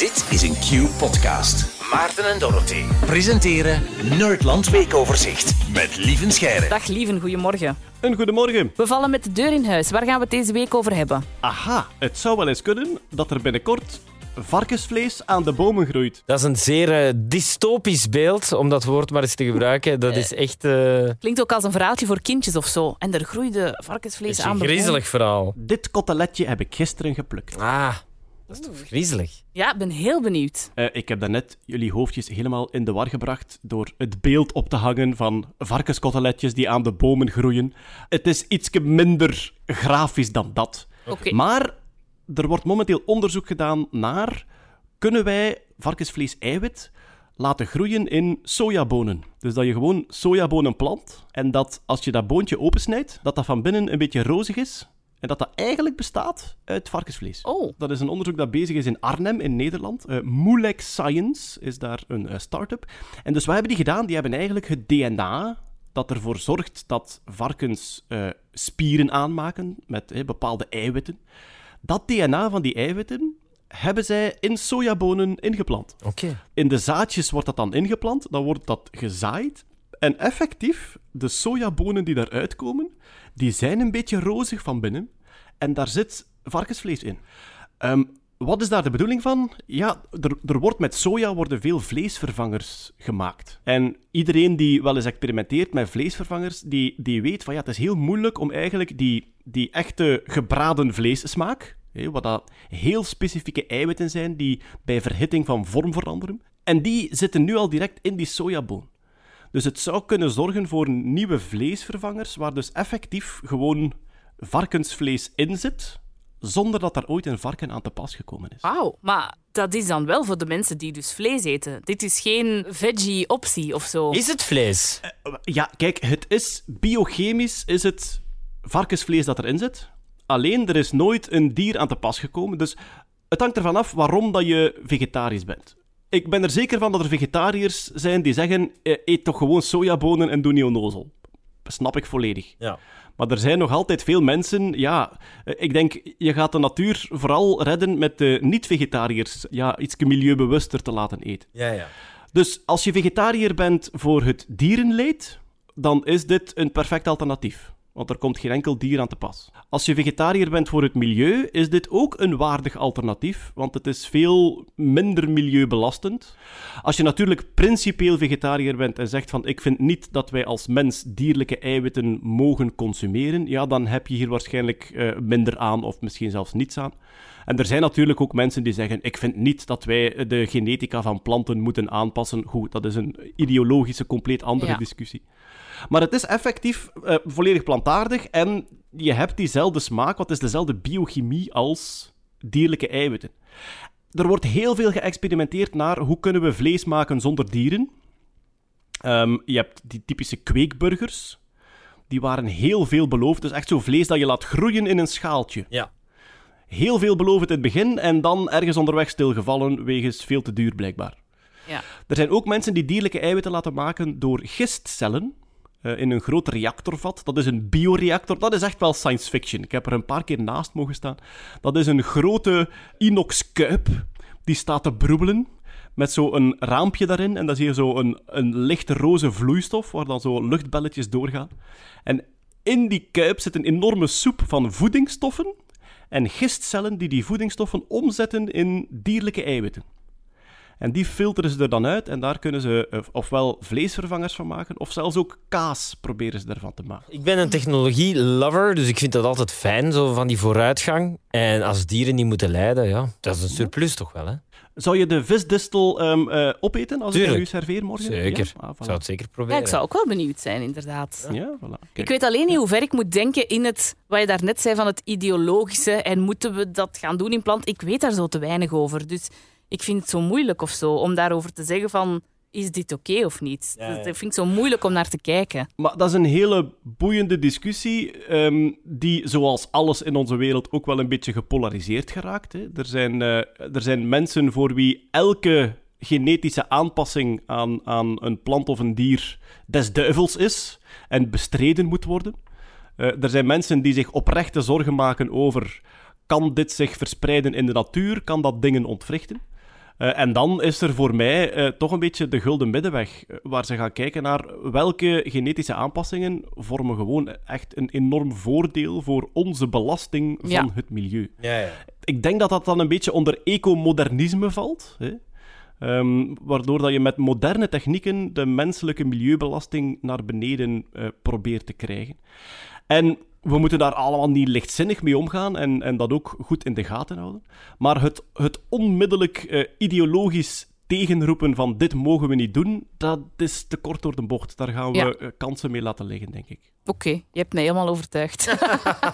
Dit is een Q-podcast. Maarten en Dorothy presenteren Nerdland Weekoverzicht met Lieven Scheire. Dag Lieven, goedemorgen. Een goedemorgen. We vallen met de deur in huis. Waar gaan we het deze week over hebben? Aha, het zou wel eens kunnen dat er binnenkort varkensvlees aan de bomen groeit. Dat is een zeer eh, dystopisch beeld, om dat woord maar eens te gebruiken. Dat is echt eh, Klinkt ook als een verhaaltje voor kindjes of zo. En er groeide varkensvlees aan een de boom. griezelig verhaal. Dit koteletje heb ik gisteren geplukt. Ah, dat is toch griezelig? Ja, ik ben heel benieuwd. Eh, ik heb daarnet jullie hoofdjes helemaal in de war gebracht door het beeld op te hangen van varkenskoteletjes die aan de bomen groeien. Het is iets minder grafisch dan dat. Oké. Maar er wordt momenteel onderzoek gedaan naar... Kunnen wij varkensvlees-eiwit laten groeien in sojabonen? Dus dat je gewoon sojabonen plant en dat als je dat boontje opensnijdt, dat dat van binnen een beetje rozig is en dat dat eigenlijk bestaat uit varkensvlees. Oh. Dat is een onderzoek dat bezig is in Arnhem in Nederland. Eh Moolec Science is daar een eh, start-up. En dus wat hebben die gedaan? Die hebben eigenlijk het DNA dat ervoor zorgt dat varkens eh, spieren aanmaken met eh, bepaalde eiwitten. Dat DNA van die eiwitten hebben zij in sojabonen ingeplant. Oké. In de zaadjes wordt dat dan ingeplant, dan wordt dat gezaaid. En effectief, de sojabonen die daaruit komen, die zijn een beetje rozig van binnen. En daar zit varkensvlees in. Ehm, wat is daar de bedoeling van? Ja, er, er wordt met soja worden veel vleesvervangers gemaakt. En iedereen die wel eens experimenteert met vleesvervangers, die, die weet van ja, het is heel moeilijk om eigenlijk die, die echte gebraden vleessmaak, hè, wat dat heel specifieke eiwitten zijn die bij verhitting van vorm veranderen, en die zitten nu al direct in die sojaboon. Dus het zou kunnen zorgen voor nieuwe vleesvervangers, waar dus effectief gewoon varkensvlees in zit, zonder dat daar ooit een varken aan te pas gekomen is. Wauw. Maar dat is dan wel voor de mensen die dus vlees eten. Dit is geen veggie-optie of zo. Is het vlees? Ja, kijk, het is biochemisch is het varkensvlees dat erin zit. Alleen er is nooit een dier aan te pas gekomen. Dus het hangt ervan af waarom dat je vegetarisch bent. Ik ben er zeker van dat er vegetariërs zijn die zeggen: eh, eet toch gewoon sojabonen en doe niet onnozel. Dat snap ik volledig. Ja. Maar er zijn nog altijd veel mensen. Ja, eh, ik denk, je gaat de natuur vooral redden met de niet-vegetariërs ja, iets milieubewuster te laten eten. Ja, ja. Dus als je vegetariër bent voor het dierenleed, dan is dit een perfect alternatief. Want er komt geen enkel dier aan te pas. Als je vegetariër bent voor het milieu, is dit ook een waardig alternatief, want het is veel minder milieubelastend. Als je natuurlijk principieel vegetariër bent en zegt van ik vind niet dat wij als mens dierlijke eiwitten mogen consumeren, ja, dan heb je hier waarschijnlijk eh, minder aan of misschien zelfs niets aan. En er zijn natuurlijk ook mensen die zeggen: Ik vind niet dat wij de genetica van planten moeten aanpassen. Goed, dat is een ideologische, compleet andere Ja. discussie. Maar het is effectief eh, volledig plantaardig en je hebt diezelfde smaak, wat is dezelfde biochemie als dierlijke eiwitten. Er wordt heel veel geëxperimenteerd naar hoe kunnen we vlees maken zonder dieren. Ehm, je hebt die typische kweekburgers. Die waren heel veel beloofd. Dus echt zo vlees dat je laat groeien in een schaaltje Ja. heel veel beloofd in het begin en dan ergens onderweg stilgevallen wegens veel te duur blijkbaar. Ja. Er zijn ook mensen die dierlijke eiwitten laten maken door gistcellen eh, in een groot reactorvat. Dat is een bioreactor. Dat is echt wel science fiction. Ik heb er een paar keer naast mogen staan. Dat is een grote inox-kuip die staat te broebelen met zo'n raampje daarin. En dan zie je zo een, een lichte roze vloeistof waar dan zo luchtbelletjes doorgaan. En in die kuip zit een enorme soep van voedingsstoffen en gistcellen die die voedingsstoffen omzetten in dierlijke eiwitten. En die filteren ze er dan uit en daar kunnen ze eh, ofwel vleesvervangers van maken, of zelfs ook kaas proberen ze ervan te maken. Ik ben een technologie-lover, dus ik vind dat altijd fijn, zo van die vooruitgang. En als dieren niet moeten lijden, ja, dat is een surplus toch wel, hè? Zou je de visdistel ehm, eh, opeten als ik Tuurlijk. u serveer morgen? Zeker. Ja, ah, Ik voilà. zou het zeker Ja, proberen. ik zou ook wel benieuwd zijn, inderdaad. Ja, voilà. Ik weet alleen niet hoe ver ik moet denken in het, wat je daarnet zei van het ideologische en moeten we dat gaan doen in plant. Ik weet daar zo te weinig over. Dus ik vind het zo moeilijk of zo om daarover te zeggen van is dit oké of niet? Ja, ja. Dat vind ik zo moeilijk om naar te kijken. Maar dat is een hele boeiende discussie, ehm, die zoals alles in onze wereld ook wel een beetje gepolariseerd geraakt. Hè. Er, zijn, eh, er zijn mensen voor wie elke genetische aanpassing aan, aan een plant of een dier des duivels is en bestreden moet worden. Eh, er zijn mensen die zich oprechte zorgen maken over kan dit zich verspreiden in de natuur, kan dat dingen ontwrichten. Eh, en dan is er voor mij eh, toch een beetje de gulden middenweg, eh, waar ze gaan kijken naar welke genetische aanpassingen vormen gewoon echt een enorm voordeel voor onze belasting van Ja. het milieu. Ja, ja. Ik denk dat dat dan een beetje onder ecomodernisme valt. Hè? Ehm, waardoor dat je met moderne technieken de menselijke milieubelasting naar beneden eh, probeert te krijgen. En we moeten daar allemaal niet lichtzinnig mee omgaan en, en dat ook goed in de gaten houden. Maar het, het onmiddellijk eh, ideologisch tegenroepen van dit mogen we niet doen, dat is te kort door de bocht. Daar gaan we Ja. eh, kansen mee laten liggen, denk ik. Oké, je hebt mij helemaal overtuigd.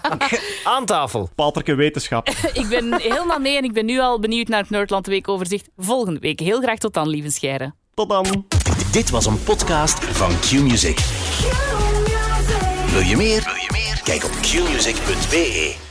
Aan tafel. Paterke wetenschap. ik ben helemaal mee en ik ben nu al benieuwd naar het Nerdland Weekoverzicht volgende week. Heel graag tot dan, lieve Scheire. Tot dan! Dit was een podcast van Q-Music. Wil je meer? Wil je meer? Kijk op qmusic.be.